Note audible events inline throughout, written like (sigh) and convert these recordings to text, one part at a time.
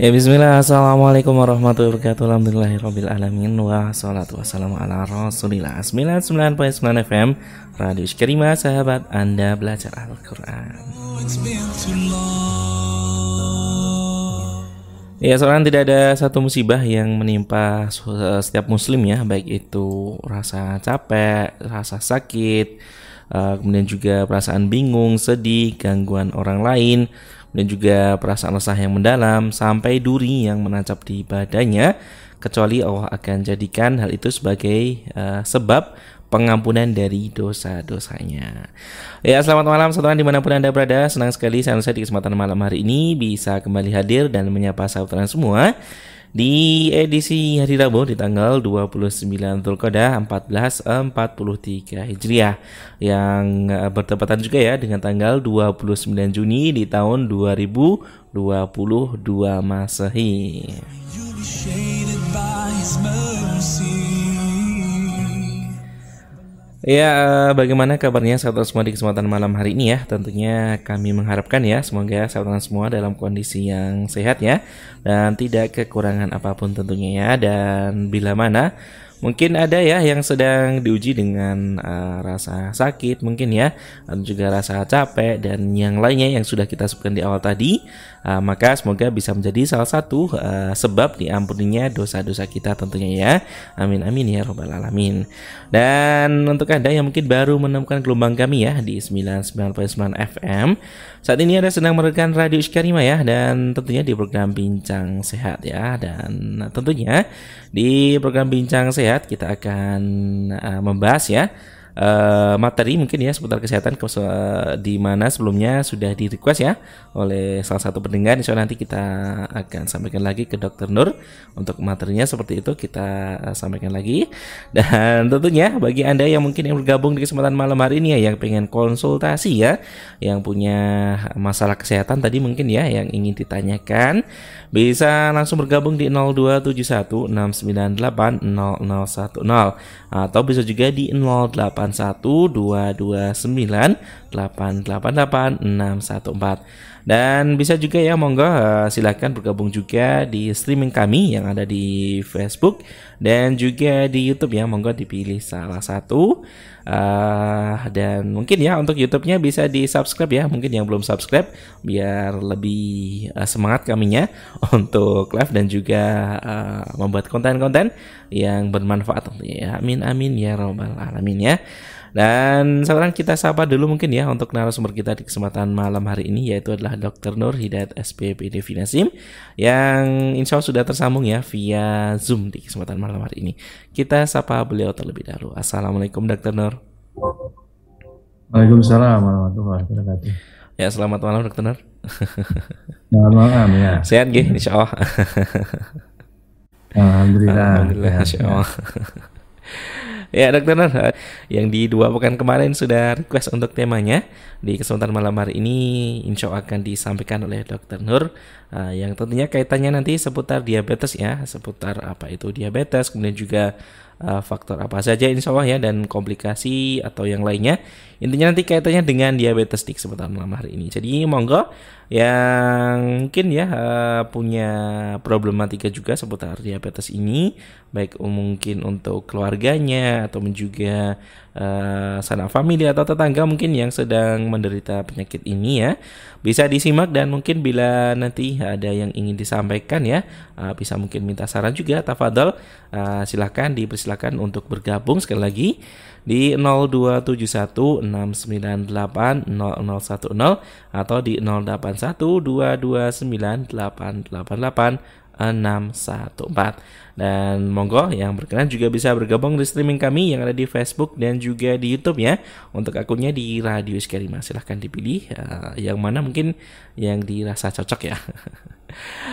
Ya bismillah. Assalamualaikum warahmatullahi wabarakatuh. Alhamdulillahirrabbilalamin Wa salatu wassalamu ala rasulillah. 99.9 FM Radio Sykarima Sahabat Anda belajar Al-Quran. Ya seorang tidak ada satu musibah yang menimpa setiap muslim ya. Baik itu rasa capek, rasa sakit eh, Kemudian juga perasaan bingung, sedih, gangguan orang lain dan juga perasaan resah yang mendalam sampai duri yang menancap di badannya kecuali Allah akan jadikan hal itu sebagai uh, sebab pengampunan dari dosa-dosanya. Ya, selamat malam saudara di mana pun Anda berada. Senang sekali saya di kesempatan malam hari ini bisa kembali hadir dan menyapa saudara semua di edisi hari Rabu di tanggal 29 Zulqa'dah 1443 Hijriah yang eh, bertepatan juga ya dengan tanggal 29 Juni di tahun 2022 Masehi. Ya, bagaimana kabarnya sahabat semua di kesempatan malam hari ini ya? Tentunya kami mengharapkan ya, semoga sahabat semua dalam kondisi yang sehat ya dan tidak kekurangan apa pun tentunya ya. Dan bila mana Mungkin ada ya yang sedang diuji dengan uh, rasa sakit mungkin ya, dan juga rasa capek dan yang lainnya yang sudah kita sebutkan di awal tadi. Uh, maka semoga bisa menjadi salah satu uh, sebab diampuninya dosa-dosa kita tentunya ya. Amin amin ya robbal alamin. Dan untuk Anda yang mungkin baru menemukan gelombang kami ya di 99.9 FM, saat ini ada sedang merekam Radio Iskarima ya dan tentunya di program Bincang Sehat ya dan tentunya di program Bincang Sehat kita akan uh, membahas ya uh, materi mungkin ya seputar kesehatan di mana sebelumnya sudah di request ya oleh salah satu pendengar. Insya nanti kita akan sampaikan lagi ke Dokter Nur untuk materinya seperti itu. Kita uh, sampaikan lagi. (laughs) Dan tentunya bagi anda yang mungkin yang bergabung di kesempatan malam hari ini ya yang pengen konsultasi ya yang punya masalah kesehatan tadi mungkin ya yang ingin ditanyakan bisa langsung bergabung di 02716980010 atau bisa juga di 081229888614 dan bisa juga ya monggo uh, silahkan bergabung juga di streaming kami yang ada di Facebook dan juga di YouTube ya. Monggo dipilih salah satu uh, dan mungkin ya untuk YouTube-nya bisa di subscribe ya. Mungkin yang belum subscribe biar lebih uh, semangat kaminya (laughs) untuk live dan juga uh, membuat konten-konten yang bermanfaat. Ya amin amin ya robbal alamin ya dan sekarang kita sapa dulu mungkin ya untuk narasumber kita di kesempatan malam hari ini yaitu adalah Dr. Nur Hidayat SPPD Finasim yang insya Allah sudah tersambung ya via Zoom di kesempatan malam hari ini. Kita sapa beliau terlebih dahulu. Assalamualaikum Dr. Nur. Waalaikumsalam warahmatullahi wabarakatuh. Ya selamat malam Dr. Nur. Selamat malam ya. Sehat gih insya Allah. Alhamdulillah. Alhamdulillah insya Allah. Ya dokter Nur, yang di dua pekan kemarin sudah request untuk temanya di kesempatan malam hari ini insya Allah akan disampaikan oleh dokter Nur uh, yang tentunya kaitannya nanti seputar diabetes ya, seputar apa itu diabetes, kemudian juga uh, faktor apa saja insya Allah ya dan komplikasi atau yang lainnya. Intinya nanti kaitannya dengan diabetes di kesempatan malam hari ini. Jadi monggo yang mungkin ya uh, punya problematika juga seputar diabetes ini baik mungkin untuk keluarganya atau juga uh, sanak famili atau tetangga mungkin yang sedang menderita penyakit ini ya. Bisa disimak dan mungkin bila nanti ada yang ingin disampaikan ya uh, bisa mungkin minta saran juga tafadhol. Uh, silahkan dipersilahkan untuk bergabung sekali lagi di 02716980010 atau di 081229888614 dan monggo yang berkenan juga bisa bergabung di streaming kami yang ada di Facebook dan juga di YouTube ya. Untuk akunnya di Radio Iskarima silahkan dipilih uh, yang mana mungkin yang dirasa cocok ya (laughs)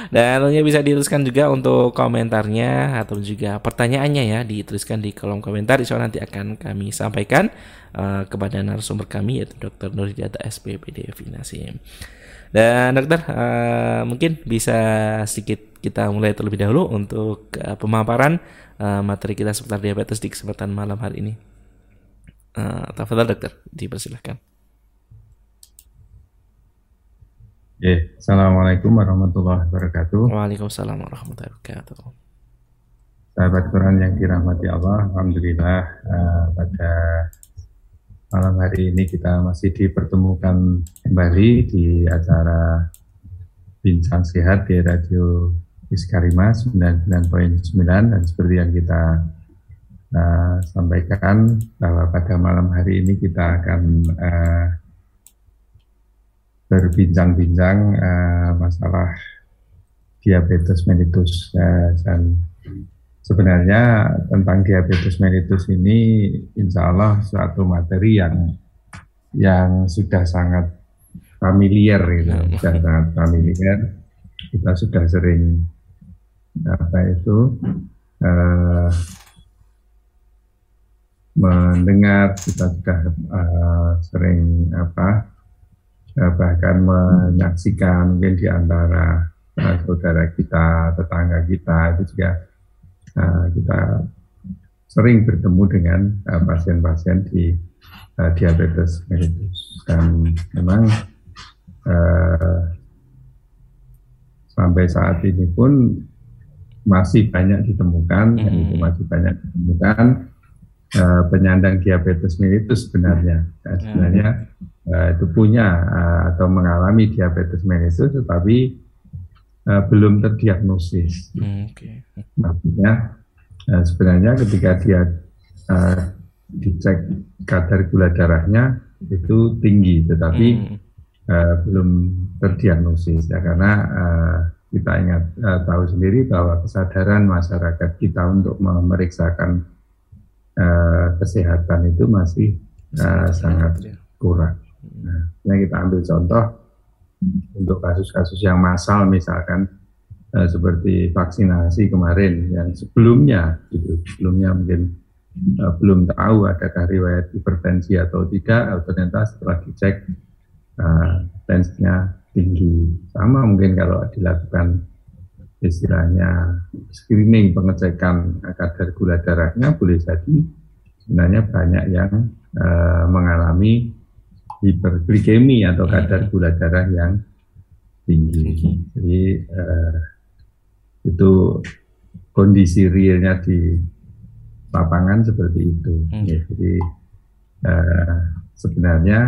Dan tentunya bisa dituliskan juga untuk komentarnya atau juga pertanyaannya ya dituliskan di kolom komentar. Insya nanti akan kami sampaikan uh, kepada narasumber kami yaitu Dr. Nurhidata SPPD Finasim. Dan dokter uh, mungkin bisa sedikit kita mulai terlebih dahulu untuk uh, pemaparan uh, materi kita seputar diabetes di kesempatan malam hari ini. Uh, Tafadhal dokter, dipersilahkan. Ya, Assalamualaikum warahmatullahi wabarakatuh. Waalaikumsalam warahmatullahi wabarakatuh. Sahabat Quran yang dirahmati Allah, Alhamdulillah uh, pada malam hari ini kita masih dipertemukan kembali di acara Bincang Sehat di Radio Iskarima 99.9 dan seperti yang kita uh, sampaikan bahwa pada malam hari ini kita akan uh, berbincang-bincang uh, masalah diabetes mellitus uh, dan sebenarnya tentang diabetes mellitus ini insya Allah suatu materi yang yang sudah sangat familiar gitu, ya. sudah sangat familiar kita sudah sering apa itu uh, mendengar kita sudah uh, sering apa bahkan menyaksikan mungkin di antara uh, saudara kita tetangga kita itu juga uh, kita sering bertemu dengan pasien-pasien uh, di uh, diabetes mellitus dan memang uh, sampai saat ini pun masih banyak ditemukan, mm -hmm. itu masih banyak ditemukan uh, penyandang diabetes mellitus sebenarnya. Nah, sebenarnya uh, itu punya uh, atau mengalami diabetes mellitus, tetapi uh, belum terdiagnosis. Mm, okay. Maksudnya uh, sebenarnya ketika dia uh, dicek kadar gula darahnya itu tinggi, tetapi mm. uh, belum terdiagnosis ya karena uh, kita ingat uh, tahu sendiri bahwa kesadaran masyarakat kita untuk memeriksakan uh, kesehatan itu masih uh, sangat ya. kurang. Nah, yang kita ambil contoh untuk kasus-kasus yang massal misalkan uh, seperti vaksinasi kemarin yang sebelumnya gitu, sebelumnya mungkin uh, belum tahu adakah riwayat hipertensi atau tidak, ternyata setelah dicek uh, tensinya tinggi. Sama mungkin kalau dilakukan istilahnya screening pengecekan kadar gula darahnya boleh jadi sebenarnya banyak yang uh, mengalami hiperglikemi atau kadar gula darah yang tinggi. Jadi uh, itu kondisi realnya di lapangan seperti itu. Hmm. Ya, jadi uh, sebenarnya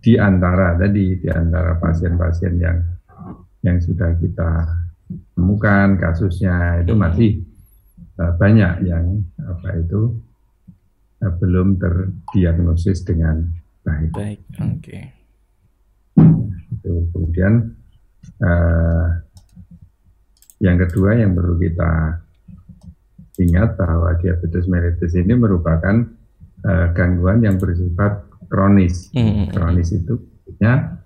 di antara tadi di antara pasien-pasien yang yang sudah kita temukan kasusnya itu hmm. masih uh, banyak yang apa itu uh, belum terdiagnosis dengan baik. Baik, oke. Okay. Itu kemudian uh, yang kedua yang perlu kita ingat bahwa diabetes mellitus ini merupakan uh, gangguan yang bersifat kronis. Hmm. Kronis itu ya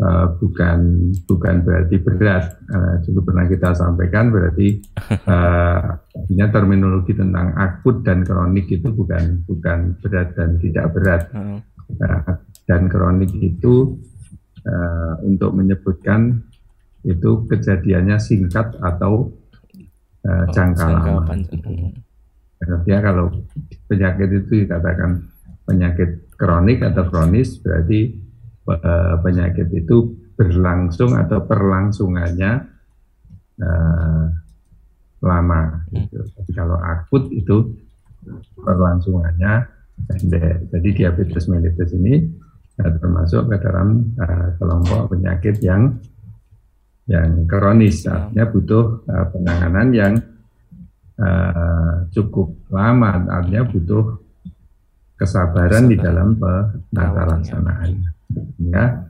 uh, bukan bukan berarti berat. Uh, dulu pernah kita sampaikan berarti (laughs) uh, terminologi tentang akut dan kronik itu bukan bukan berat dan tidak berat. Uh, dan kronik itu uh, untuk menyebutkan itu kejadiannya singkat atau uh, jangka, oh, lama. Artinya kalau penyakit itu dikatakan penyakit kronik atau kronis berarti uh, penyakit itu berlangsung atau perlangsungannya uh, lama. Gitu. Tapi kalau akut itu perlangsungannya pendek. Jadi diabetes mellitus ini uh, termasuk ke dalam uh, kelompok penyakit yang yang kronis, artinya butuh uh, penanganan yang uh, cukup lama, artinya butuh kesabaran di dalam penata laksanaan. Ya,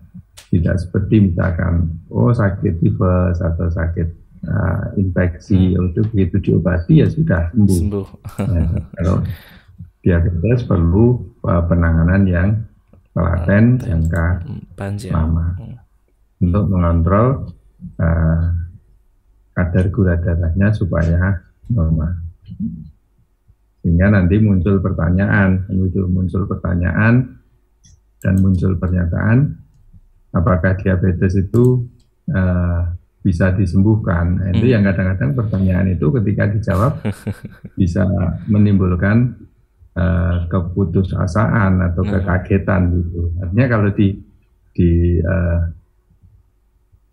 tidak seperti misalkan oh sakit tifus atau sakit uh, infeksi hmm. itu begitu diobati ya sudah sembuh. sembuh. ya, kalau diabetes perlu uh, penanganan yang telaten jangka Panjang. lama hmm. untuk mengontrol uh, kadar gula darahnya supaya normal sehingga nanti muncul pertanyaan, muncul muncul pertanyaan dan muncul pernyataan apakah diabetes itu uh, bisa disembuhkan. Nah, itu hmm. yang kadang-kadang pertanyaan itu ketika dijawab (laughs) bisa menimbulkan uh, keputusasaan atau hmm. kekagetan gitu. Artinya kalau di di uh,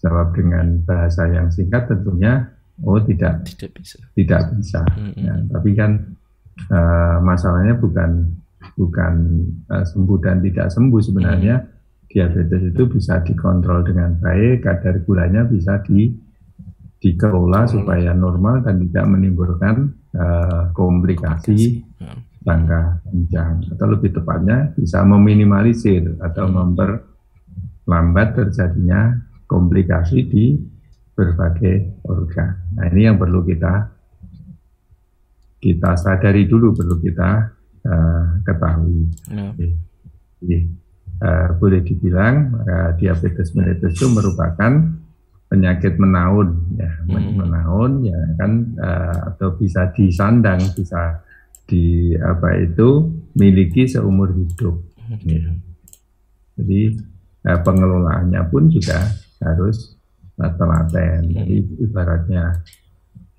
jawab dengan bahasa yang singkat tentunya oh tidak tidak bisa tidak bisa mm -hmm. ya, tapi kan uh, masalahnya bukan bukan uh, sembuh dan tidak sembuh sebenarnya -hmm. diabetes itu bisa dikontrol dengan baik kadar gulanya bisa di dikelola supaya normal dan tidak menimbulkan uh, komplikasi jangka panjang atau lebih tepatnya bisa meminimalisir atau memperlambat terjadinya komplikasi di berbagai organ. Nah ini yang perlu kita kita sadari dulu, perlu kita uh, ketahui. Ya. Jadi, uh, boleh dibilang uh, diabetes mellitus itu merupakan penyakit menaun ya hmm. menaun ya kan uh, atau bisa disandang bisa di apa itu miliki seumur hidup hmm. ya. jadi uh, pengelolaannya pun juga harus uh, telaten hmm. jadi ibaratnya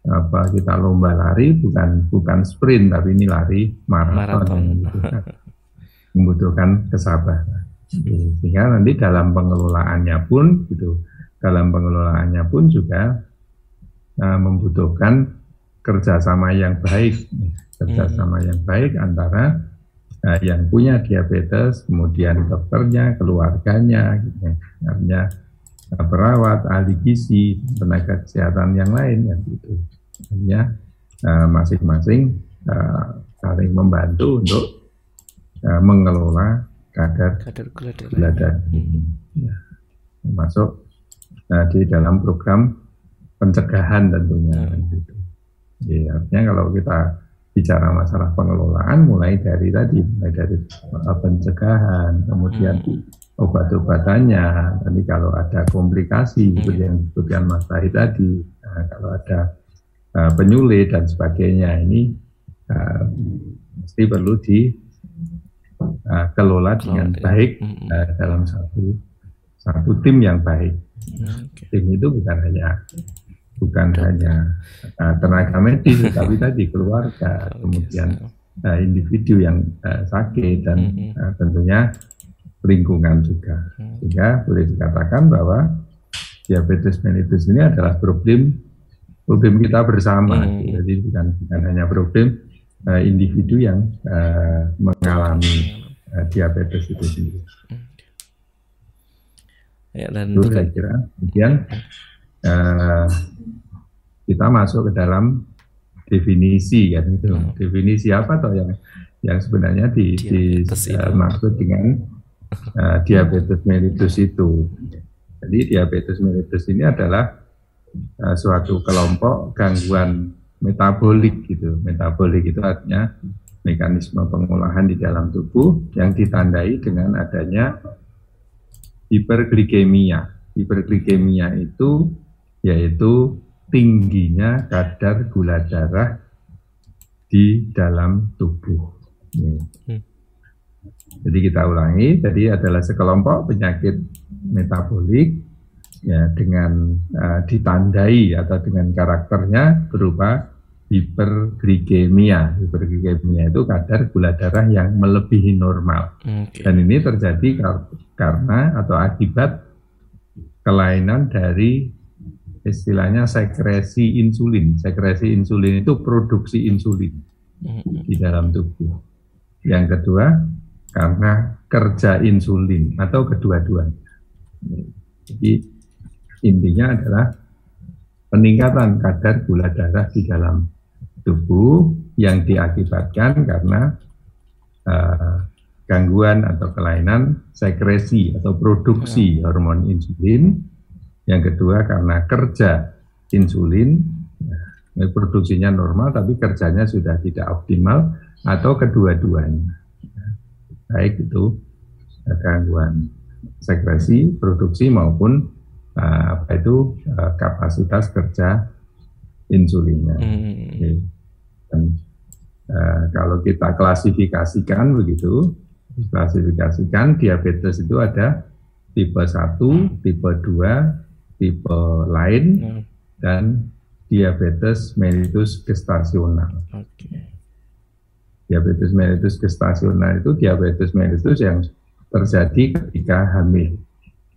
apa kita lomba lari bukan bukan sprint tapi ini lari maraton membutuhkan, (laughs) membutuhkan kesabaran sehingga nanti dalam pengelolaannya pun gitu dalam pengelolaannya pun juga uh, membutuhkan kerjasama yang baik, kerjasama hmm. yang baik antara uh, yang punya diabetes, kemudian dokternya, keluarganya, gitu, ya. artinya perawat, ahli gizi, tenaga kesehatan yang lain, ya, gitu. Artinya uh, masing-masing uh, saling membantu untuk uh, mengelola kadar, kadar gula darah, ya, termasuk nah, di dalam program pencegahan tentunya hmm. gitu. Ya, artinya kalau kita bicara masalah pengelolaan mulai dari tadi mulai dari pencegahan kemudian hmm. Obat-obatannya. Nanti kalau ada komplikasi hmm. seperti yang disebutkan Mas Tahir tadi nah, kalau ada uh, penyulit dan sebagainya ini uh, mesti perlu di uh, kelola dengan baik uh, dalam satu satu tim yang baik. Okay. Tim itu bukan hanya bukan hanya uh, tenaga medis, (laughs) tapi tadi keluarga, kemudian uh, individu yang uh, sakit dan uh, tentunya lingkungan juga. Mm. Sehingga boleh dikatakan bahwa diabetes mellitus ini adalah problem problem kita bersama. Hmm. Jadi bukan bukan hanya problem uh, individu yang uh, mengalami uh, diabetes itu sendiri. Hmm. Ya, dan itu saya kira. Kemudian uh, kita masuk ke dalam definisi kan itu. Hmm. Definisi apa toh yang yang sebenarnya di, di uh, maksud dengan uh, diabetes mellitus itu. Jadi diabetes mellitus ini adalah uh, suatu kelompok gangguan metabolik gitu. Metabolik itu artinya mekanisme pengolahan di dalam tubuh yang ditandai dengan adanya hiperglikemia. Hiperglikemia itu yaitu tingginya kadar gula darah di dalam tubuh. Hmm. Jadi kita ulangi, jadi adalah sekelompok penyakit metabolik ya dengan uh, ditandai atau dengan karakternya berupa hiperglikemia. Hiperglikemia itu kadar gula darah yang melebihi normal. Okay. Dan ini terjadi karena atau akibat kelainan dari istilahnya sekresi insulin. Sekresi insulin itu produksi insulin mm-hmm. di dalam tubuh. Yang kedua, karena kerja insulin atau kedua-duanya. Jadi intinya adalah peningkatan kadar gula darah di dalam tubuh yang diakibatkan karena uh, gangguan atau kelainan sekresi atau produksi ya. hormon insulin. Yang kedua karena kerja insulin, ya, produksinya normal tapi kerjanya sudah tidak optimal atau kedua-duanya. Baik itu gangguan sekresi, produksi maupun uh, apa itu uh, kapasitas kerja insulinnya. Hmm. Dan uh, kalau kita klasifikasikan begitu, klasifikasikan diabetes itu ada tipe 1, tipe 2, tipe lain, hmm. dan diabetes mellitus gestasional. Okay. Diabetes mellitus gestasional itu diabetes mellitus yang terjadi ketika hamil.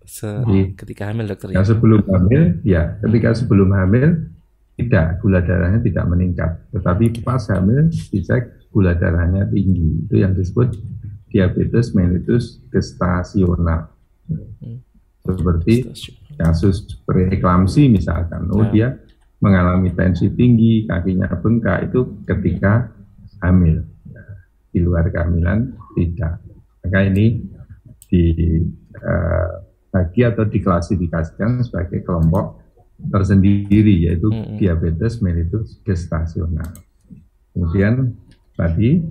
Se Jadi, ketika hamil dokter ya? sebelum hamil ya ketika sebelum hamil tidak gula darahnya tidak meningkat tetapi pas hamil dicek gula darahnya tinggi itu yang disebut diabetes mellitus gestasional hmm. seperti kasus preeklamsi misalkan oh nah. dia mengalami tensi tinggi kakinya bengkak itu ketika hamil di luar kehamilan tidak maka ini dibagi uh, atau diklasifikasikan sebagai kelompok tersendiri yaitu hmm. diabetes mellitus gestasional. Kemudian tadi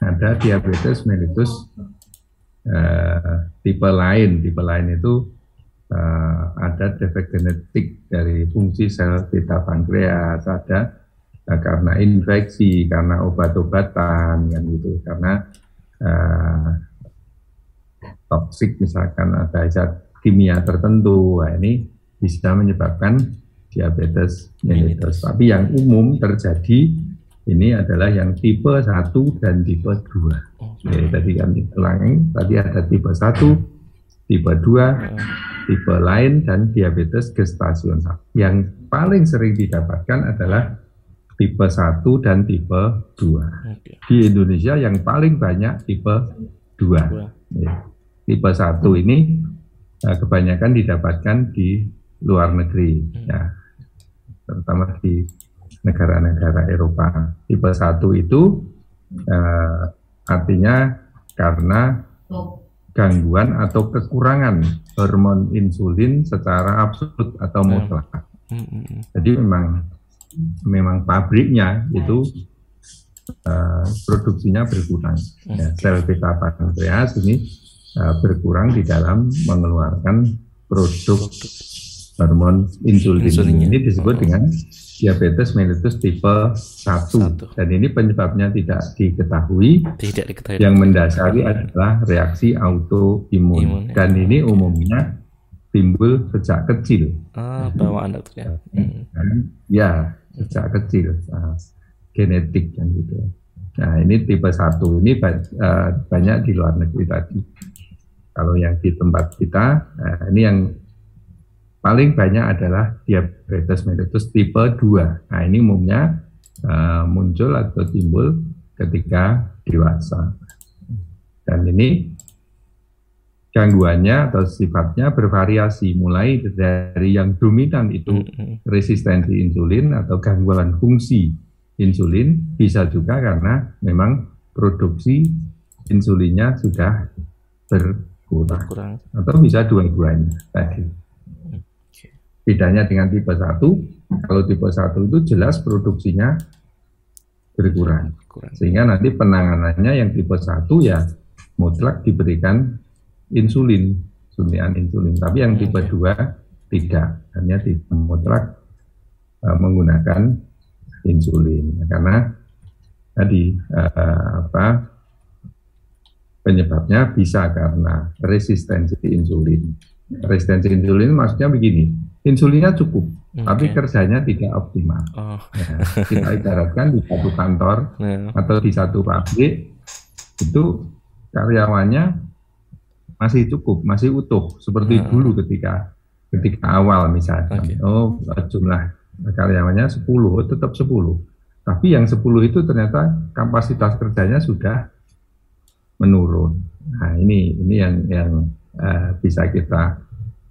ada diabetes mellitus uh, tipe lain. Tipe lain itu uh, ada defek genetik dari fungsi sel beta pankreas, ada uh, karena infeksi, karena obat-obatan, kan gitu, karena uh, toksik misalkan ada zat kimia tertentu. Nah, ini bisa menyebabkan diabetes mellitus. Tapi yang umum terjadi ini adalah yang tipe 1 dan tipe 2. Okay. Jadi tadi kami ulangi, tadi ada tipe 1, tipe 2, tipe lain dan diabetes gestasional. Yang paling sering didapatkan adalah tipe 1 dan tipe 2. Okay. Di Indonesia yang paling banyak tipe 2. Ya. Tipe 1 ini eh, kebanyakan didapatkan di luar negeri hmm. ya terutama di negara-negara Eropa tipe 1 itu uh, artinya karena gangguan atau kekurangan hormon insulin secara absolut atau hmm. mutlak. Hmm, Jadi memang memang pabriknya itu uh, produksinya berkurang. Ya, sel beta pankreas ini uh, berkurang di dalam mengeluarkan produk hormon insulin. Insulinnya. Ini disebut oh. dengan diabetes mellitus tipe 1. 1. Dan ini penyebabnya tidak diketahui. Tidak diketahui. Yang mendasari adalah reaksi autoimun. Ya. Dan ini umumnya timbul sejak kecil. Ah, bawaan dokter ya. Hmm. Ya, sejak kecil. Nah, genetik kan gitu. Nah, ini tipe 1 ini eh, banyak di luar negeri tadi. Kalau yang di tempat kita, nah ini yang paling banyak adalah diabetes mellitus tipe 2. Nah, ini umumnya uh, muncul atau timbul ketika dewasa. Dan ini gangguannya atau sifatnya bervariasi mulai dari yang dominan itu resistensi insulin atau gangguan fungsi insulin bisa juga karena memang produksi insulinnya sudah berkurang, berkurang. atau bisa dua-duanya tadi. Bedanya dengan tipe 1, kalau tipe 1 itu jelas produksinya berkurang. Sehingga nanti penanganannya yang tipe 1 ya mutlak diberikan insulin, suntian insulin. Tapi yang tipe 2 tidak, hanya tipe mutlak uh, menggunakan insulin. Karena tadi uh, apa penyebabnya bisa karena resistensi insulin. Resistensi insulin maksudnya begini, insulinnya cukup, okay. tapi kerjanya tidak optimal. Oh. Ya, kita ibaratkan di satu kantor yeah. atau di satu pabrik itu karyawannya masih cukup, masih utuh seperti yeah. dulu ketika ketika awal misalnya. Okay. Oh jumlah karyawannya 10, oh, tetap 10. Tapi yang 10 itu ternyata kapasitas kerjanya sudah menurun. Nah ini ini yang yang uh, bisa kita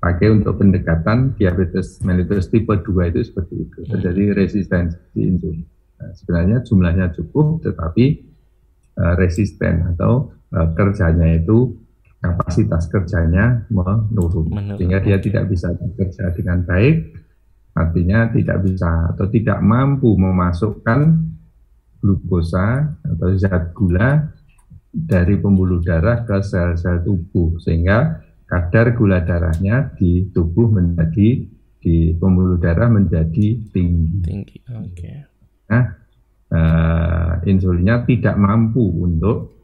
pakai untuk pendekatan diabetes mellitus tipe 2 itu seperti itu hmm. terjadi resistensi insulin. Nah, sebenarnya jumlahnya cukup tetapi uh, resisten atau uh, kerjanya itu kapasitas kerjanya menurun Menurut. sehingga dia tidak bisa bekerja dengan baik artinya tidak bisa atau tidak mampu memasukkan glukosa atau zat gula dari pembuluh darah ke sel-sel tubuh sehingga kadar gula darahnya di tubuh menjadi di pembuluh darah menjadi tinggi. Tinggi, oke. Okay. Nah, uh, insulinnya tidak mampu untuk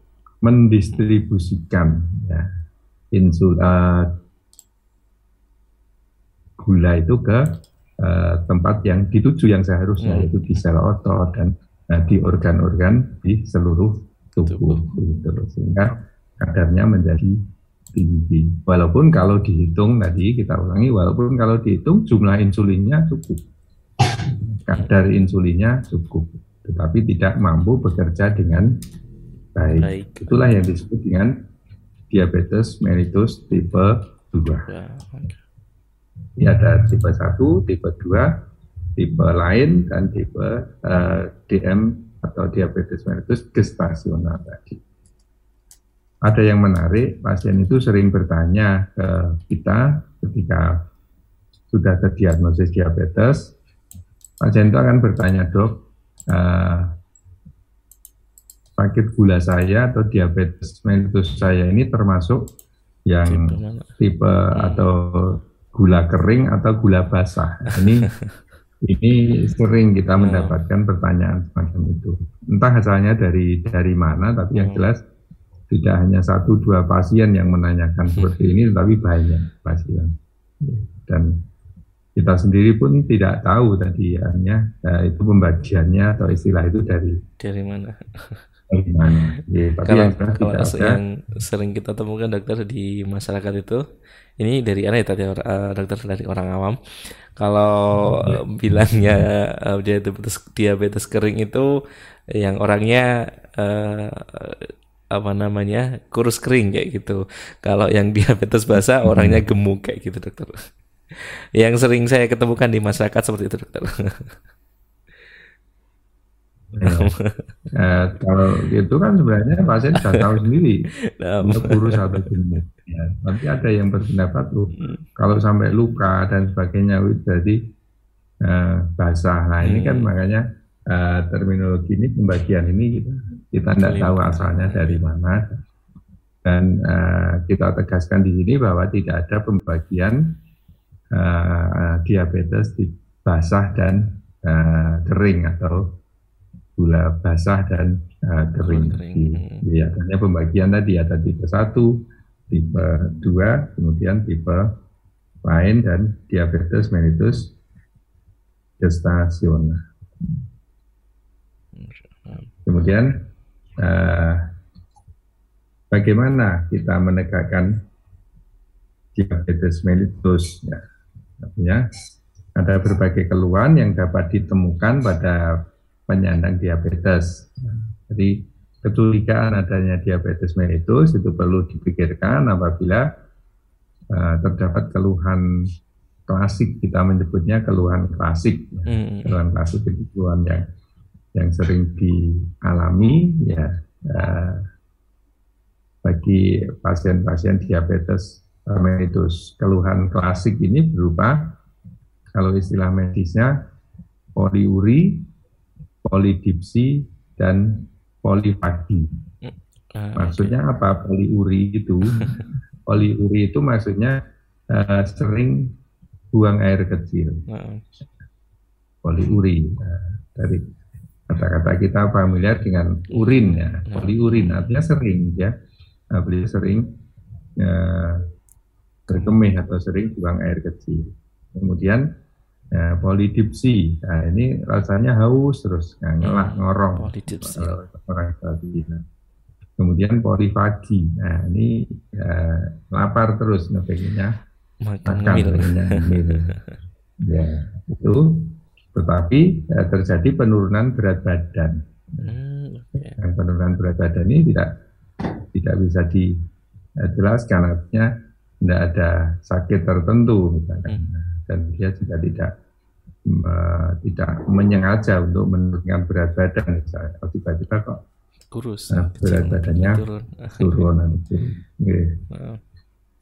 mendistribusikan ya, insul uh, gula itu ke uh, tempat yang dituju yang seharusnya hmm. yaitu di sel otot dan uh, di organ-organ di seluruh tubuh, tubuh. Gitu. sehingga kadarnya menjadi tinggi. Walaupun kalau dihitung tadi kita ulangi, walaupun kalau dihitung jumlah insulinnya cukup, kadar insulinnya cukup, tetapi tidak mampu bekerja dengan baik. baik. Itulah yang disebut dengan diabetes mellitus tipe 2. Ya, Ini ada tipe 1, tipe 2, tipe lain, dan tipe uh, eh, DM atau diabetes mellitus gestasional tadi ada yang menarik, pasien itu sering bertanya ke kita ketika sudah terdiagnosis diabetes, pasien itu akan bertanya, dok, uh, sakit gula saya atau diabetes mellitus saya ini termasuk yang tipe hmm. atau gula kering atau gula basah. Ini (laughs) ini sering kita hmm. mendapatkan pertanyaan semacam itu. Entah asalnya dari dari mana, tapi yang hmm. jelas tidak hanya satu dua pasien yang menanyakan seperti ini, tetapi banyak pasien. Dan kita sendiri pun tidak tahu tadi hanya ya, itu pembagiannya atau istilah itu dari dari mana. (laughs) Mana. Ya, kalau, yang, kalau yang, yang sering kita temukan dokter di masyarakat itu, ini dari mana ya tadi uh, dokter dari orang awam. Kalau uh, (laughs) bilangnya uh, diabetes diabetes kering itu yang orangnya uh, apa namanya kurus kering kayak gitu. Kalau yang (laughs) diabetes basah hmm. orangnya gemuk kayak gitu dokter. yang sering saya ketemukan di masyarakat seperti itu dokter. (laughs) Ya. eh, kalau itu kan sebenarnya pasien sudah tahu sendiri nah, untuk kurus atau gemuk. Ya, nanti ada yang berpendapat tuh hmm. kalau sampai luka dan sebagainya jadi eh, basah. Nah ini kan hmm. makanya uh, terminologi ini pembagian ini kita kita tidak tahu asalnya dari mana dan uh, kita tegaskan di sini bahwa tidak ada pembagian uh, diabetes di basah dan uh, kering atau gula basah dan uh, kering. kering. Di, ya, hanya pembagian tadi ada tipe satu, tipe dua, kemudian tipe lain dan diabetes mellitus gestasional. Kemudian eh, bagaimana kita menegakkan diabetes mellitus? Ya, artinya ada berbagai keluhan yang dapat ditemukan pada penyandang diabetes. Jadi kecurigaan adanya diabetes mellitus itu perlu dipikirkan apabila uh, terdapat keluhan klasik kita menyebutnya keluhan klasik. Hmm. Keluhan klasik itu keluhan yang yang sering dialami ya uh, bagi pasien-pasien diabetes mellitus keluhan klasik ini berupa kalau istilah medisnya poliuri, polidipsi dan polifagi. Ah, maksudnya apa poliuri itu? (laughs) poliuri itu maksudnya uh, sering buang air kecil. Ah. Poliuri uh, dari kata-kata kita familiar dengan urin ya, poliurin artinya sering ya, nah, beliau sering ya, berkemih atau sering buang air kecil. Kemudian ya, polidipsi, nah, ini rasanya haus terus, ngelak hmm, ngorong orang tadi. Nah. Kemudian polifagi, nah ini ya, lapar terus ngepengennya makan, makan (laughs) ya itu tetapi ya, terjadi penurunan berat badan. Hmm, okay. Dan penurunan berat badan ini tidak tidak bisa dijelaskan, artinya tidak ada sakit tertentu misalkan, hmm. Dan dia juga tidak uh, tidak menyengaja untuk menurunkan berat badan misalnya. Kalau tiba-tiba kok kurus, uh, berat badannya turun, nanti. Okay. Uh.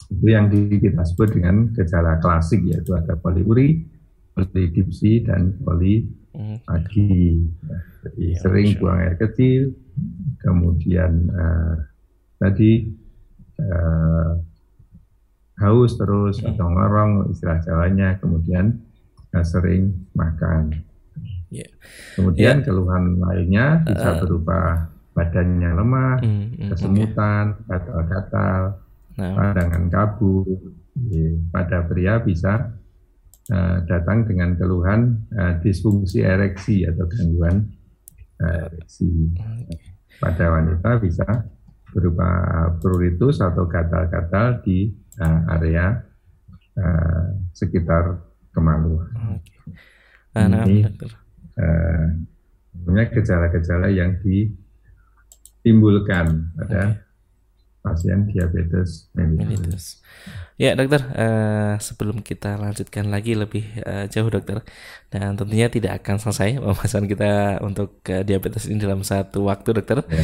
Itu yang di, kita sebut dengan gejala klasik yaitu ada poliuri, polidipsi dan polipagi. Nah, jadi ya, sering masya. buang air kecil, kemudian uh, tadi uh, haus terus hmm. atau ngorong istilah Jawanya, kemudian uh, sering makan. Yeah. Kemudian yeah. keluhan lainnya bisa uh, berupa badannya lemah, mm, mm, kesemutan, gatal-gatal, okay. nah. pandangan kabur. Pada pria bisa uh, datang dengan keluhan uh, disfungsi ereksi atau gangguan uh, ereksi. Pada wanita bisa berupa pruritus atau gatal-gatal di uh, area uh, sekitar kemaluan. Okay. Nah, Ini uh, gejala-gejala yang ditimbulkan pada okay. pasien diabetes mellitus. Ya dokter, uh, sebelum kita lanjutkan lagi lebih uh, jauh dokter, dan tentunya tidak akan selesai pembahasan kita untuk uh, diabetes ini dalam satu waktu dokter. Ya.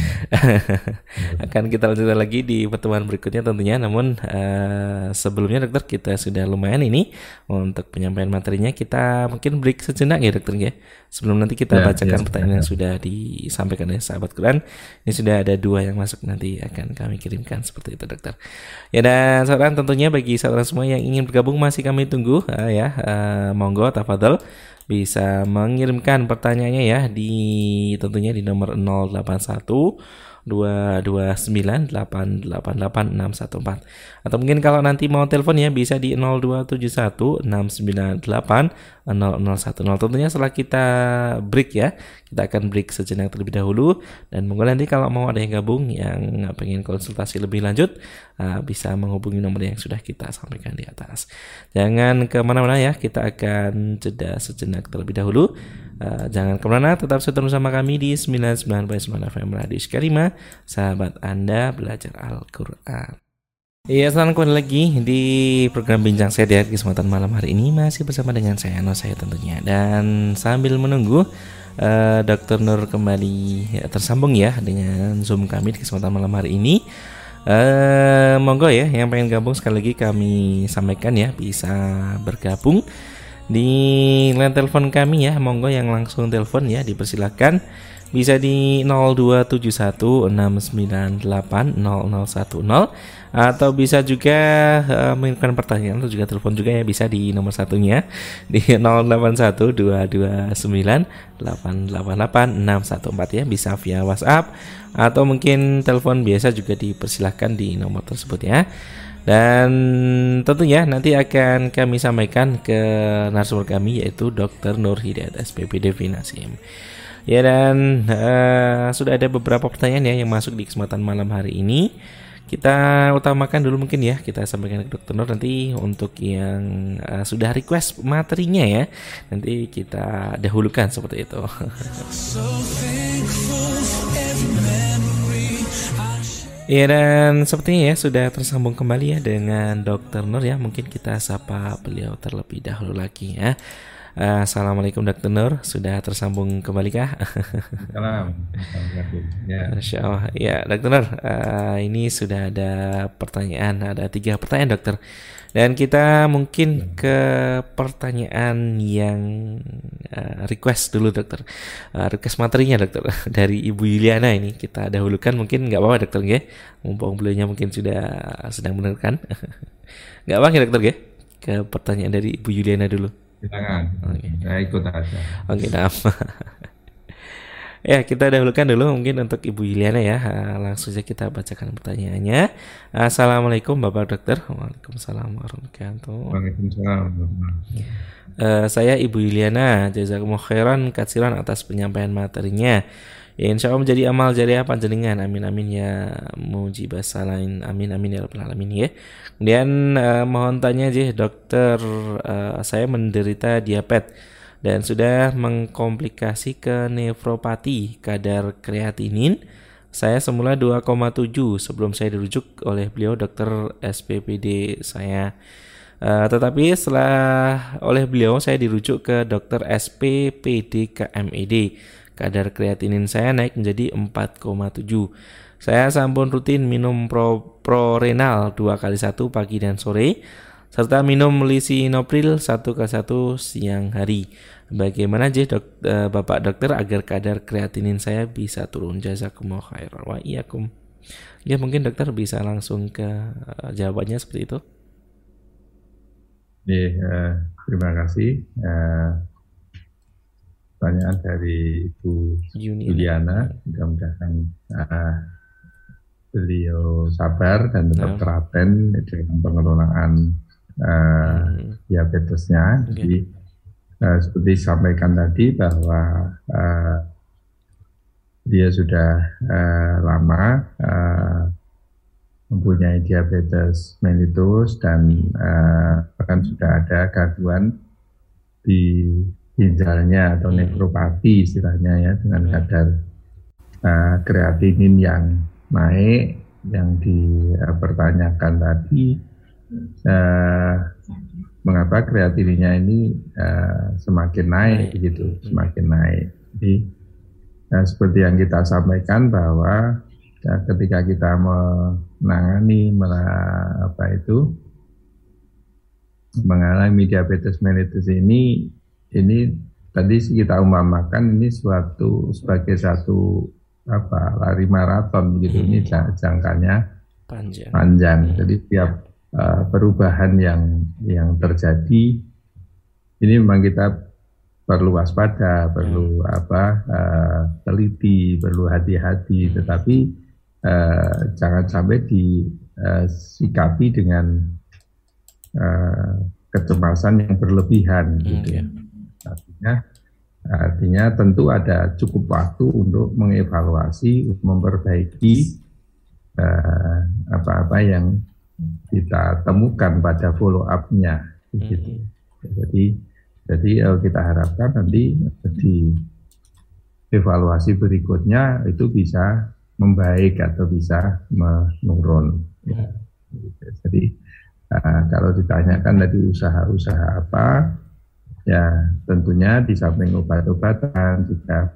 (laughs) akan kita lanjutkan lagi di pertemuan berikutnya tentunya. Namun uh, sebelumnya dokter kita sudah lumayan ini untuk penyampaian materinya kita mungkin break sejenak ya dokter ya. Sebelum nanti kita ya, bacakan ya, pertanyaan yang sudah disampaikan oleh sahabat Quran, ini sudah ada dua yang masuk nanti akan kami kirimkan seperti itu dokter. Ya dan saran tentunya bagi bagi saudara semua yang ingin bergabung masih kami tunggu uh, ya. Uh, monggo tafadhol bisa mengirimkan pertanyaannya ya di tentunya di nomor 081 229 atau mungkin kalau nanti mau telepon ya bisa di 0271 698 0010 tentunya setelah kita break ya kita akan break sejenak terlebih dahulu. Dan mungkin nanti kalau mau ada yang gabung yang pengen konsultasi lebih lanjut uh, bisa menghubungi nomor yang sudah kita sampaikan di atas. Jangan ke mana-mana ya kita akan jeda sejenak terlebih dahulu. Uh, jangan ke mana, tetap setia bersama kami di 99.9 FM Radio Sekarima, sahabat Anda belajar Al-Quran. Iya, selamat kembali lagi di program Bincang Sehat ya kesempatan malam hari ini masih bersama dengan saya Ano saya tentunya dan sambil menunggu uh, Dr. Nur kembali ya, tersambung ya dengan Zoom kami di kesempatan malam hari ini. Uh, monggo ya yang pengen gabung sekali lagi kami sampaikan ya bisa bergabung di line telepon kami ya monggo yang langsung telepon ya dipersilakan bisa di 02716980010 atau bisa juga uh, mengirimkan pertanyaan atau juga telepon juga ya bisa di nomor satunya di (laughs) 081229888614 ya bisa via WhatsApp atau mungkin telepon biasa juga dipersilahkan di nomor tersebut ya. Dan tentunya nanti akan kami sampaikan ke narasumber kami yaitu Dr. Nur Hidayat SPPD Finasim. Ya dan uh, sudah ada beberapa pertanyaan ya yang masuk di kesempatan malam hari ini. Kita utamakan dulu mungkin ya kita sampaikan ke Dr. Nur nanti untuk yang uh, sudah request materinya ya. Nanti kita dahulukan seperti itu. so (laughs) Iya dan sepertinya ya sudah tersambung kembali ya dengan Dokter Nur ya. Mungkin kita sapa beliau terlebih dahulu lagi ya. Uh, Assalamualaikum Dokter Nur, sudah tersambung kembali kah? Salam. Ya. Masya Allah. Ya Dokter Nur, uh, ini sudah ada pertanyaan, ada tiga pertanyaan Dokter. Dan kita mungkin ke pertanyaan yang uh, request dulu dokter. Uh, request materinya dokter (laughs) dari Ibu Yuliana ini kita dahulukan mungkin nggak apa-apa dokter ya. Mumpung beliaunya mungkin sudah sedang mendengarkan. (laughs) nggak apa-apa dokter ya. Ke pertanyaan dari Ibu Yuliana dulu. Silakan. Okay. Saya ikut aja. Oke, okay, nah. (laughs) Ya, kita dahulukan dulu mungkin untuk Ibu Yuliana ya. Langsung saja kita bacakan pertanyaannya. Assalamualaikum Bapak Dokter. Waalaikumsalam warahmatullahi wabarakatuh. Waalaikumsalam. Uh, saya Ibu Yuliana, jazakumullah khairan katsiran atas penyampaian materinya. Ya, insya Allah menjadi amal jariah panjenengan. Amin amin ya mujibah salain. Amin amin ya rabbal alamin ya. Kemudian uh, mohon tanya aja dokter, uh, saya menderita diabetes dan sudah mengkomplikasi ke nefropati kadar kreatinin saya semula 2,7 sebelum saya dirujuk oleh beliau dokter SPPD saya uh, tetapi setelah oleh beliau saya dirujuk ke dokter SPPD KMED kadar kreatinin saya naik menjadi 4,7 saya sampun rutin minum pro, prorenal dua kali satu pagi dan sore serta minum lisinopril satu ke satu siang hari. Bagaimana aja dok, uh, Bapak dokter agar kadar kreatinin saya bisa turun? Jazakumullah khairan wa iyyakum. Ya mungkin dokter bisa langsung ke uh, jawabannya seperti itu. Ya, uh, terima kasih. Uh, pertanyaan dari Ibu Juliana. Mudah-mudahan uh, beliau sabar dan tetap teraten dalam pengelolaan uh, hmm. diabetesnya. Okay. Jadi uh, seperti disampaikan tadi bahwa uh, dia sudah uh, lama uh, mempunyai diabetes mellitus dan uh, bahkan sudah ada gangguan di ginjalnya atau hmm. nefropati istilahnya ya dengan hmm. kadar uh, kreatinin yang naik yang dipertanyakan tadi uh, mengapa kreatininnya ini uh, semakin naik begitu semakin naik jadi uh, seperti yang kita sampaikan bahwa uh, ketika kita menangani apa itu mengalami diabetes mellitus ini ini tadi kita umpamakan ini suatu sebagai satu apa lari maraton gitu hmm. ini jangkanya panjang. panjang. Hmm. Jadi tiap uh, perubahan yang yang terjadi ini memang kita perlu waspada, perlu hmm. apa uh, teliti, perlu hati-hati. Hmm. Tetapi uh, jangan sampai disikapi dengan uh, kecemasan yang berlebihan. Hmm, gitu. Yeah. Artinya, artinya tentu ada cukup waktu untuk mengevaluasi, memperbaiki apa-apa uh, yang kita temukan pada follow up-nya gitu. Hmm. Jadi jadi uh, kita harapkan nanti di evaluasi berikutnya itu bisa membaik atau bisa menurun. Ya. Jadi uh, kalau ditanyakan tadi usaha-usaha apa, ya tentunya di samping obat-obatan juga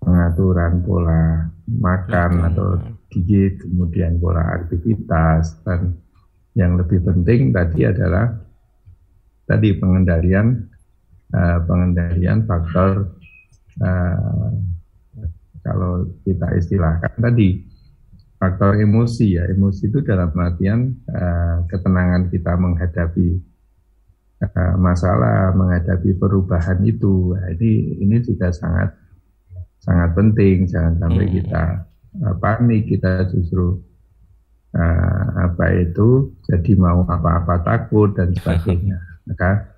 pengaturan pola makan atau diet, kemudian pola aktivitas dan yang lebih penting tadi adalah tadi pengendalian uh, pengendalian faktor uh, kalau kita istilahkan tadi faktor emosi ya. Emosi itu dalam artian uh, ketenangan kita menghadapi masalah menghadapi perubahan itu. Nah, ini ini juga sangat sangat penting. Jangan sampai hmm. kita uh, panik. Kita justru uh, apa itu jadi mau apa-apa takut dan (laughs) sebagainya. Maka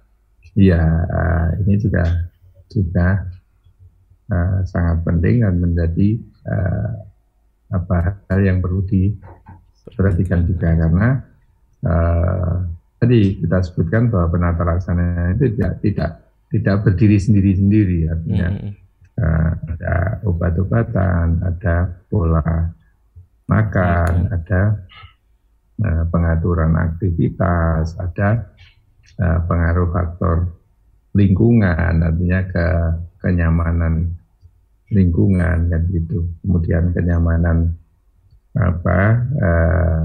ya uh, ini juga juga uh, sangat penting dan menjadi uh, apa hal yang perlu diperhatikan juga. Karena uh, tadi kita sebutkan bahwa penata laksana itu tidak tidak tidak berdiri sendiri-sendiri artinya hmm. uh, ada obat-obatan ada pola makan, hmm. ada uh, pengaturan aktivitas, ada uh, pengaruh faktor lingkungan, artinya ke kenyamanan lingkungan kan gitu. Kemudian kenyamanan apa uh,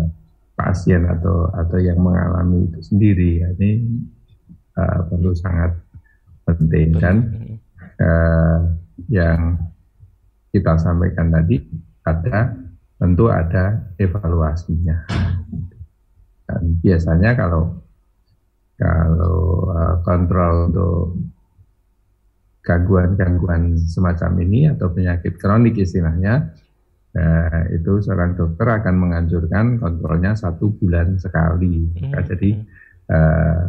pasien atau atau yang mengalami itu sendiri. Ya, ini uh, perlu sangat penting dan uh, yang kita sampaikan tadi ada tentu ada evaluasinya. Dan biasanya kalau kalau uh, kontrol untuk gangguan-gangguan semacam ini atau penyakit kronik istilahnya, uh, itu seorang dokter akan menganjurkan kontrolnya satu bulan sekali. Hmm. jadi uh,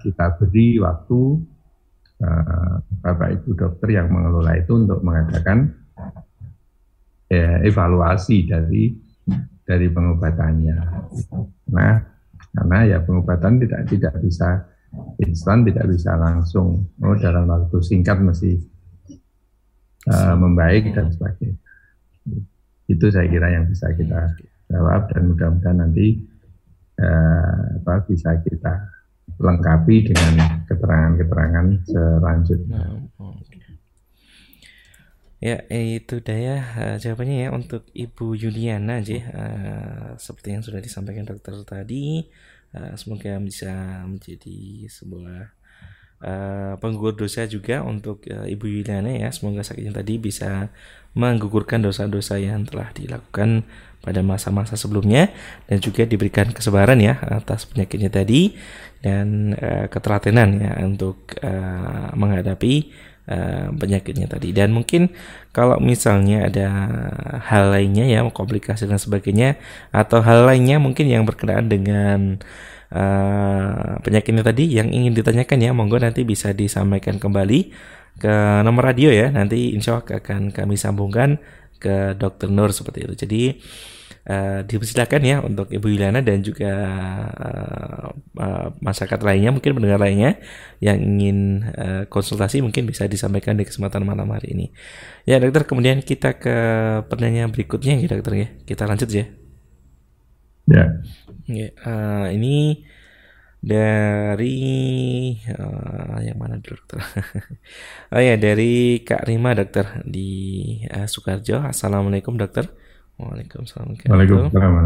kita beri waktu uh, Bapak Ibu dokter yang mengelola itu untuk mengadakan ya, evaluasi dari dari pengobatannya. Nah, karena ya pengobatan tidak tidak bisa instan, tidak bisa langsung oh dalam waktu singkat mesti uh, membaik dan sebagainya. Itu saya kira yang bisa kita jawab dan mudah-mudahan nanti uh, apa bisa kita lengkapi dengan keterangan-keterangan selanjutnya. Nah, Ya, itu dah ya uh, jawabannya ya untuk Ibu Yuliana aja uh, seperti yang sudah disampaikan dokter tadi. Uh, semoga bisa menjadi sebuah uh, penggugur dosa juga untuk uh, Ibu Yuliana ya. Semoga sakitnya tadi bisa menggugurkan dosa-dosa yang telah dilakukan pada masa-masa sebelumnya dan juga diberikan kesabaran ya atas penyakitnya tadi dan uh, ketelatenan ya untuk uh, menghadapi uh, penyakitnya tadi dan mungkin kalau misalnya ada hal lainnya ya komplikasi dan sebagainya atau hal lainnya mungkin yang berkenaan dengan uh, penyakitnya tadi yang ingin ditanyakan ya monggo nanti bisa disampaikan kembali ke nomor radio ya nanti insya Allah akan kami sambungkan ke dokter Nur seperti itu jadi uh, dipersilakan ya untuk Ibu Yuliana dan juga uh, uh, masyarakat lainnya mungkin pendengar lainnya yang ingin uh, konsultasi mungkin bisa disampaikan di kesempatan malam hari ini. Ya dokter kemudian kita ke pertanyaan berikutnya ya dokter ya kita lanjut ya. Ya. Ya uh, ini dari uh, yang mana dulu dokter? (laughs) oh ya dari Kak Rima dokter di uh, Sukarjo. Assalamualaikum dokter. Waalaikumsalam. Waalaikumsalam.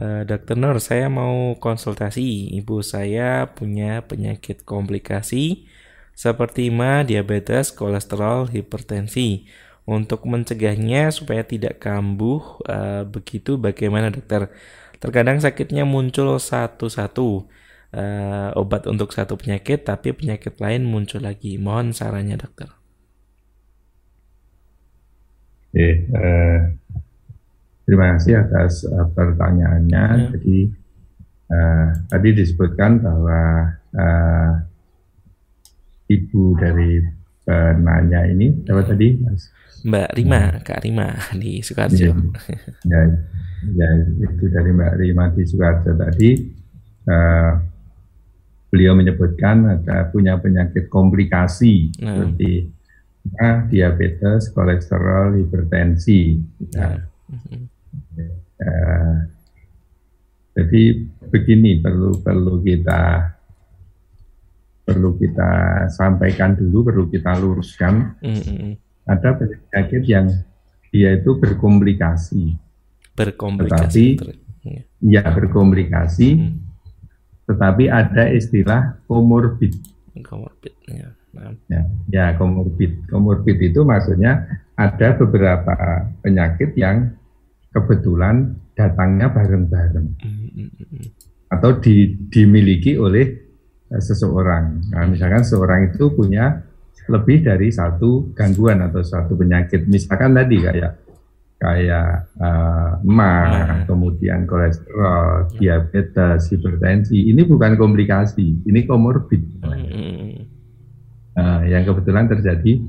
Uh, dokter Nur, saya mau konsultasi. Ibu saya punya penyakit komplikasi seperti ma, diabetes, kolesterol, hipertensi. Untuk mencegahnya supaya tidak kambuh uh, begitu bagaimana dokter? Terkadang sakitnya muncul satu-satu uh, obat untuk satu penyakit, tapi penyakit lain muncul lagi. Mohon sarannya, dokter. Oke, uh, terima kasih atas uh, pertanyaannya. Ya. Jadi uh, tadi disebutkan bahwa uh, ibu dari penanya ini apa tadi, Mas? Mbak Rima, hmm. Kak Rima di Sukarjo. Ya, ya, ya, itu dari Mbak Rima di Sukarjo tadi. Uh, beliau menyebutkan ada punya penyakit komplikasi hmm. seperti nah, diabetes, kolesterol, hipertensi. Nah, hmm. uh, jadi begini perlu perlu kita perlu kita sampaikan dulu, perlu kita luruskan. Hmm. Ada penyakit yang dia itu berkomplikasi. Berkomplikasi. Tetapi, ya berkomplikasi. Hmm tetapi ada istilah komorbid. Komorbid, ya. Ya, ya komorbid. Komorbid itu maksudnya ada beberapa penyakit yang kebetulan datangnya bareng-bareng atau di, dimiliki oleh uh, seseorang. Nah, misalkan seorang itu punya lebih dari satu gangguan atau satu penyakit. Misalkan tadi kayak kayak uh, kemudian kolesterol, diabetes, hipertensi. Ini bukan komplikasi, ini komorbid. Uh, yang kebetulan terjadi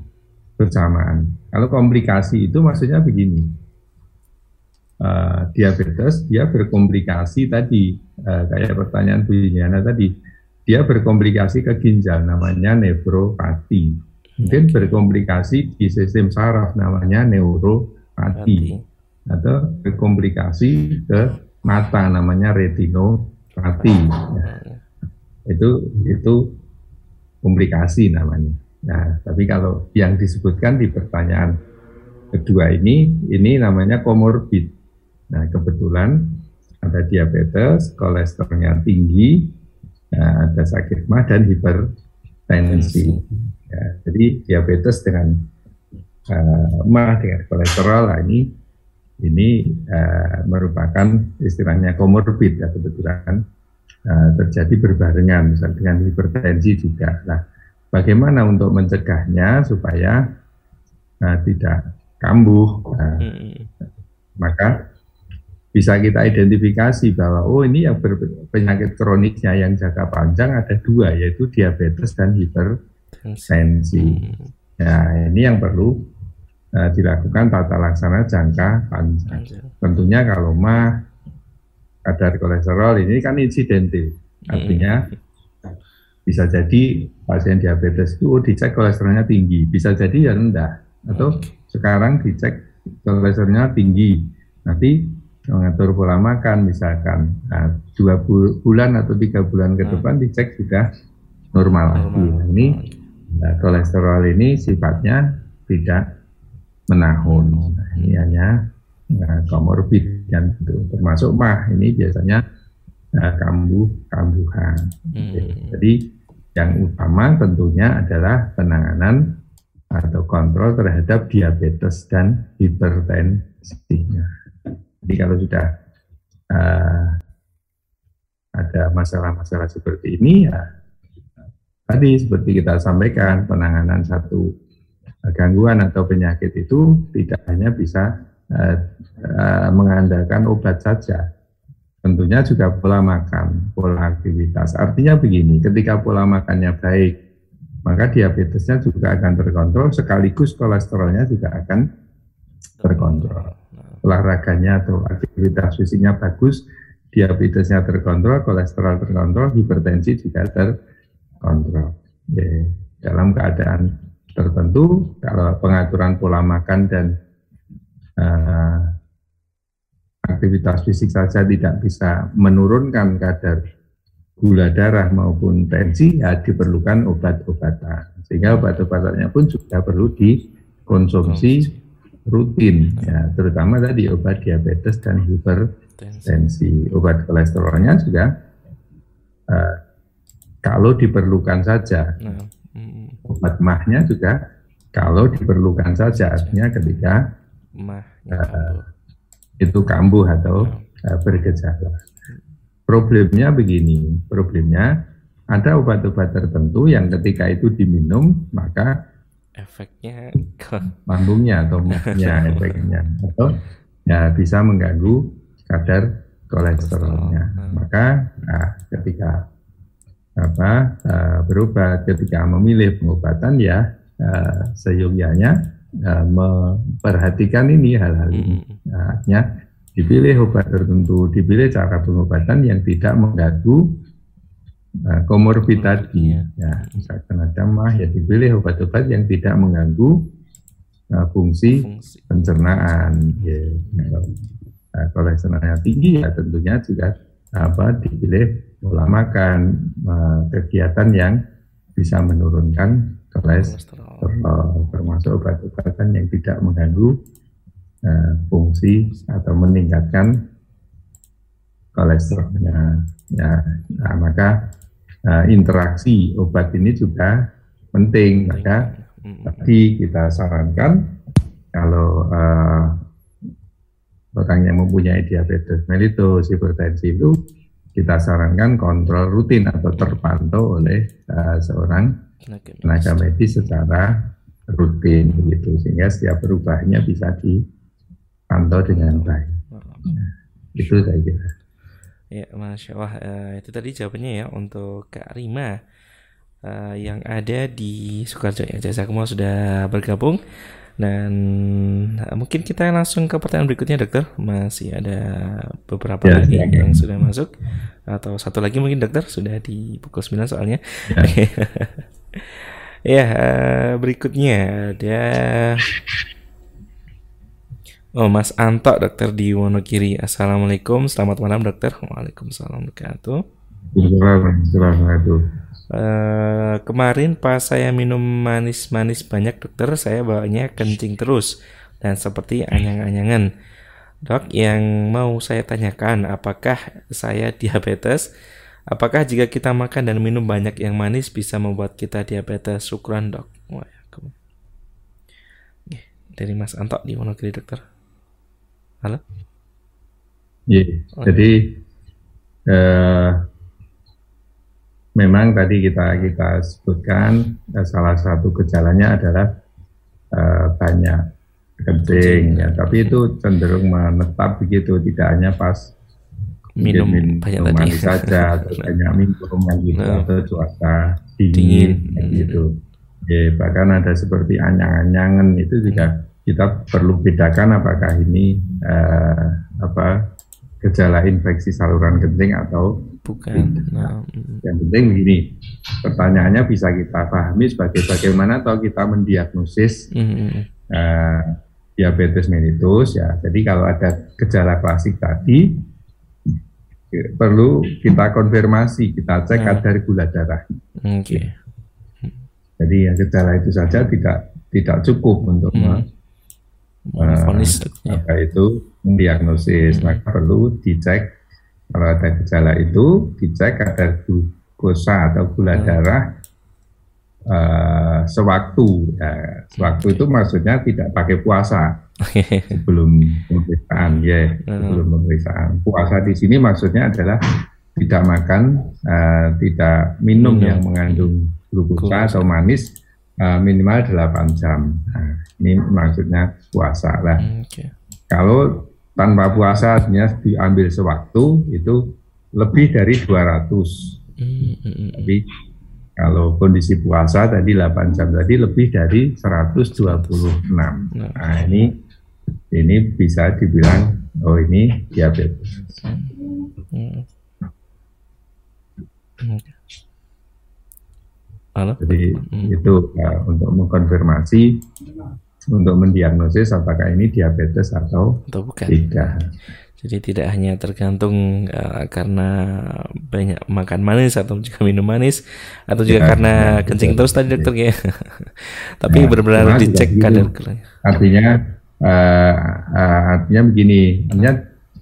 bersamaan. Kalau komplikasi itu maksudnya begini, uh, diabetes dia berkomplikasi tadi, uh, kayak pertanyaan Bu Yana tadi, dia berkomplikasi ke ginjal namanya nefropati. Mungkin berkomplikasi di sistem saraf namanya neuro mati atau berkomplikasi ke mata namanya retinopati. Ya. itu itu komplikasi namanya. Nah tapi kalau yang disebutkan di pertanyaan kedua ini ini namanya komorbid. Nah kebetulan ada diabetes kolesterolnya tinggi nah, ada sakit mah dan hipertensi ya, jadi diabetes dengan uh, mah dengan kolesterol nah ini ini uh, merupakan istilahnya komorbid ya kebetulan uh, terjadi berbarengan misalnya dengan hipertensi juga. Nah, bagaimana untuk mencegahnya supaya uh, tidak kambuh? Uh, hmm. Maka bisa kita identifikasi bahwa oh ini yang penyakit kronisnya yang jangka panjang ada dua yaitu diabetes dan hipertensi. Hmm. Ya ini yang perlu uh, dilakukan tata laksana jangka panjang. Tentunya kalau mah kadar kolesterol ini kan insidentil, artinya bisa jadi pasien diabetes itu oh, dicek kolesterolnya tinggi, bisa jadi ya rendah, atau sekarang dicek kolesterolnya tinggi, nanti mengatur pola makan misalkan nah, dua bulan atau tiga bulan ke depan dicek sudah normal, lagi. Nah, ini nah, kolesterol ini sifatnya tidak menahun. Nah, ini hanya nah, komorbid dan itu termasuk mah ini biasanya nah, kambuh kambuhan. Hmm. Jadi yang utama tentunya adalah penanganan atau kontrol terhadap diabetes dan hipertensi. Jadi kalau sudah uh, ada masalah-masalah seperti ini ya tadi seperti kita sampaikan penanganan satu gangguan atau penyakit itu tidak hanya bisa uh, uh, mengandalkan obat saja. Tentunya juga pola makan, pola aktivitas. Artinya begini, ketika pola makannya baik, maka diabetesnya juga akan terkontrol, sekaligus kolesterolnya juga akan terkontrol. olahraganya atau aktivitas fisiknya bagus, diabetesnya terkontrol, kolesterol terkontrol, hipertensi juga terkontrol. Ya, dalam keadaan tertentu, kalau pengaturan pola makan dan uh, aktivitas fisik saja tidak bisa menurunkan kadar gula darah maupun tensi, ya diperlukan obat-obatan. Sehingga obat-obatannya pun juga perlu dikonsumsi rutin, ya terutama tadi obat diabetes dan hipertensi. Obat kolesterolnya juga uh, kalau diperlukan saja. Nah, obat mahnya juga kalau diperlukan saja, artinya ketika mah uh, itu kambuh atau uh, bergejala. Problemnya begini, problemnya ada obat-obat tertentu yang ketika itu diminum maka efeknya lambungnya atau ya (laughs) efeknya atau ya bisa mengganggu kadar kolesterolnya. Hmm. Maka nah, ketika apa uh, berobat, ketika memilih pengobatan ya uh, seyogyanya uh, memperhatikan ini hal-hal ini. Hmm. Nah, artinya dipilih obat tertentu, dipilih cara pengobatan yang tidak mengganggu uh, komorbid tadi. Ya. ya, misalkan ada mah ya dipilih obat-obat yang tidak mengganggu uh, fungsi, fungsi pencernaan. Ya, uh, kolesterolnya tinggi ya tentunya juga apa dipilih pola makan, uh, kegiatan yang bisa menurunkan kolesterol, termasuk obat-obatan yang tidak mengganggu uh, fungsi atau meningkatkan kolesterolnya. Ya, nah, maka uh, interaksi obat ini juga penting. Maka tadi kita sarankan kalau uh, orang yang mempunyai diabetes mellitus, hipertensi itu kita sarankan kontrol rutin atau terpantau oleh uh, seorang tenaga medis secara rutin begitu sehingga setiap perubahannya bisa di pantau dengan baik. Nah, itu saya kira. Ya, masya Allah. Uh, itu tadi jawabannya ya untuk Kak Rima uh, yang ada di Sukarjo ya. Jasa semua sudah bergabung dan uh, mungkin kita langsung ke pertanyaan berikutnya, dokter. Masih ada beberapa ya, lagi ya, yang sudah masuk atau satu lagi mungkin dokter sudah di pukul 9 soalnya. Ya, (laughs) ya uh, berikutnya ada Oh, Mas Anto, dokter di Wonogiri. Assalamualaikum, selamat malam dokter. Waalaikumsalam wabarakatuh. Uh, kemarin pas saya minum manis-manis banyak dokter, saya bawanya kencing terus dan seperti anyang-anyangan. Dok, yang mau saya tanyakan, apakah saya (laughs) diabetes? Apakah jika kita makan dan minum banyak yang manis bisa membuat kita diabetes? Syukran dok. Wah, ya, dari Mas Anto di Wonogiri dokter. Halo? Iya, oh. jadi eh, memang tadi kita kita sebutkan eh, salah satu gejalanya adalah eh, banyak kencing ya, tapi itu cenderung menetap begitu, tidak hanya pas minum, minum banyak tadi saja (laughs) atau banyak minum gitu nah. atau cuaca dingin, dingin. gitu. Ya, bahkan ada seperti anyang-anyangan itu juga kita perlu bedakan apakah ini uh, apa gejala infeksi saluran kencing atau bukan. Nah, yang penting begini, pertanyaannya bisa kita pahami sebagai bagaimana atau kita mendiagnosis mm-hmm. uh, diabetes mellitus ya. Jadi kalau ada gejala klasik tadi perlu kita konfirmasi, kita cek nah. kadar gula darah. Oke. Okay. Jadi yang gejala itu saja tidak tidak cukup untuk mm Fonis, uh, apa itu mendiagnosis hmm. maka perlu dicek kalau ada gejala itu dicek ada glukosa atau gula hmm. darah uh, sewaktu ya, sewaktu okay. itu maksudnya tidak pakai puasa sebelum pemeriksaan ya hmm. sebelum pemeriksaan puasa di sini maksudnya adalah tidak makan uh, tidak minum hmm. yang mengandung glukosa atau manis uh, minimal 8 jam. Nah, ini maksudnya puasa lah. Hmm, okay. Kalau tanpa puasa artinya diambil sewaktu itu lebih dari 200. Mm -hmm. Tapi kalau kondisi puasa tadi 8 jam tadi lebih dari 126. Nah, nah ini ini bisa dibilang oh ini diabetes. Hmm. Halo? Jadi hmm. itu uh, untuk mengkonfirmasi untuk mendiagnosis apakah ini diabetes atau, atau bukan. tidak. Jadi tidak hanya tergantung uh, karena banyak makan manis atau juga minum manis atau juga ya, karena ya, kencing terus tadi dokter ya. (laughs) Tapi ya, benar-benar dicek kadar gulanya. Artinya uh, uh, artinya begini, artinya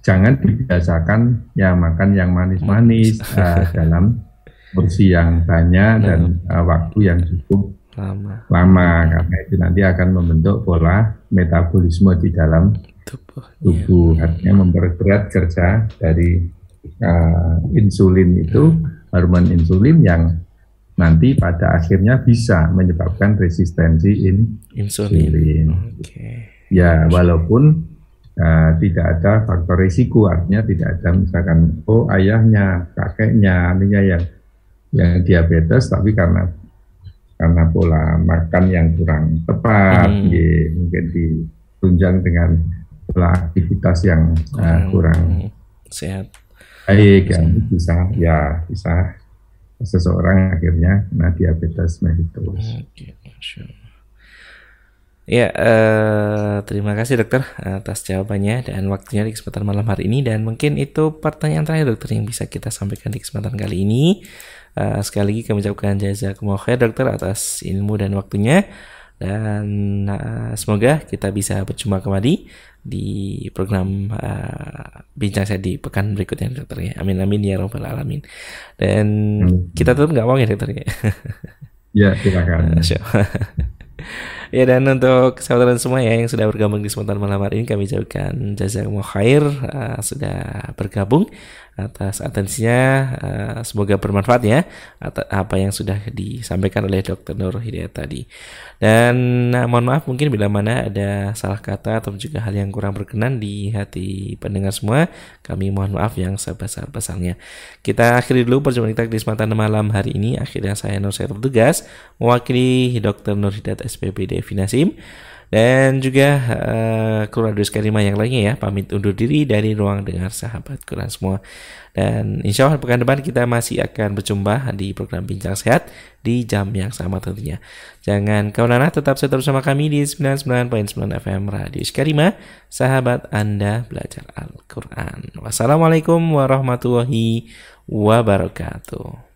jangan dibiasakan ya makan yang manis-manis uh, dalam (laughs) porsi yang banyak dan uh, waktu yang cukup lama. lama karena itu nanti akan membentuk pola metabolisme di dalam tubuh, tubuh. Ya. artinya memperberat kerja dari uh, insulin itu hmm. hormon insulin yang nanti pada akhirnya bisa menyebabkan resistensi in insulin. insulin. Okay. Ya walaupun uh, tidak ada faktor risiko artinya tidak ada misalkan oh ayahnya kakeknya artinya yang yang diabetes tapi karena karena pola makan yang kurang tepat, hmm. ya, mungkin ditunjang dengan pola aktivitas yang kurang, uh, kurang sehat, baik, yang bisa ya bisa seseorang akhirnya kena diabetes mellitus. Okay. Ya, uh, terima kasih dokter atas jawabannya dan waktunya di kesempatan malam hari ini dan mungkin itu pertanyaan terakhir dokter yang bisa kita sampaikan di kesempatan kali ini. Uh, sekali lagi kami ucapkan jazakumullah khair dokter atas ilmu dan waktunya dan uh, semoga kita bisa berjumpa kembali di program uh, bincang saya di pekan berikutnya dokter ya. Amin amin ya robbal alamin. Dan hmm. kita tetap nggak mau ya dokter ya. Ya silakan. (laughs) ya dan untuk saudara semua ya yang sudah bergabung di kesempatan malam hari ini kami ucapkan jazakumullah khair uh, sudah bergabung atas atensinya uh, semoga bermanfaat ya apa yang sudah disampaikan oleh Dr. Nur Hidayat tadi dan nah, mohon maaf mungkin bila mana ada salah kata atau juga hal yang kurang berkenan di hati pendengar semua kami mohon maaf yang sebesar-besarnya kita akhiri dulu perjumpaan kita di kesempatan malam hari ini akhirnya saya Nur saya bertugas mewakili Dr. Nur Hidayat SPPD Finasim dan juga uh, Quran Karimah yang lainnya ya pamit undur diri dari ruang dengar sahabat Quran semua. Dan insya Allah pekan depan kita masih akan berjumpa di program Bincang Sehat di jam yang sama tentunya. Jangan ke mana tetap setia bersama kami di 99.9 FM Radio Karimah sahabat Anda belajar Al-Quran. Wassalamualaikum warahmatullahi wabarakatuh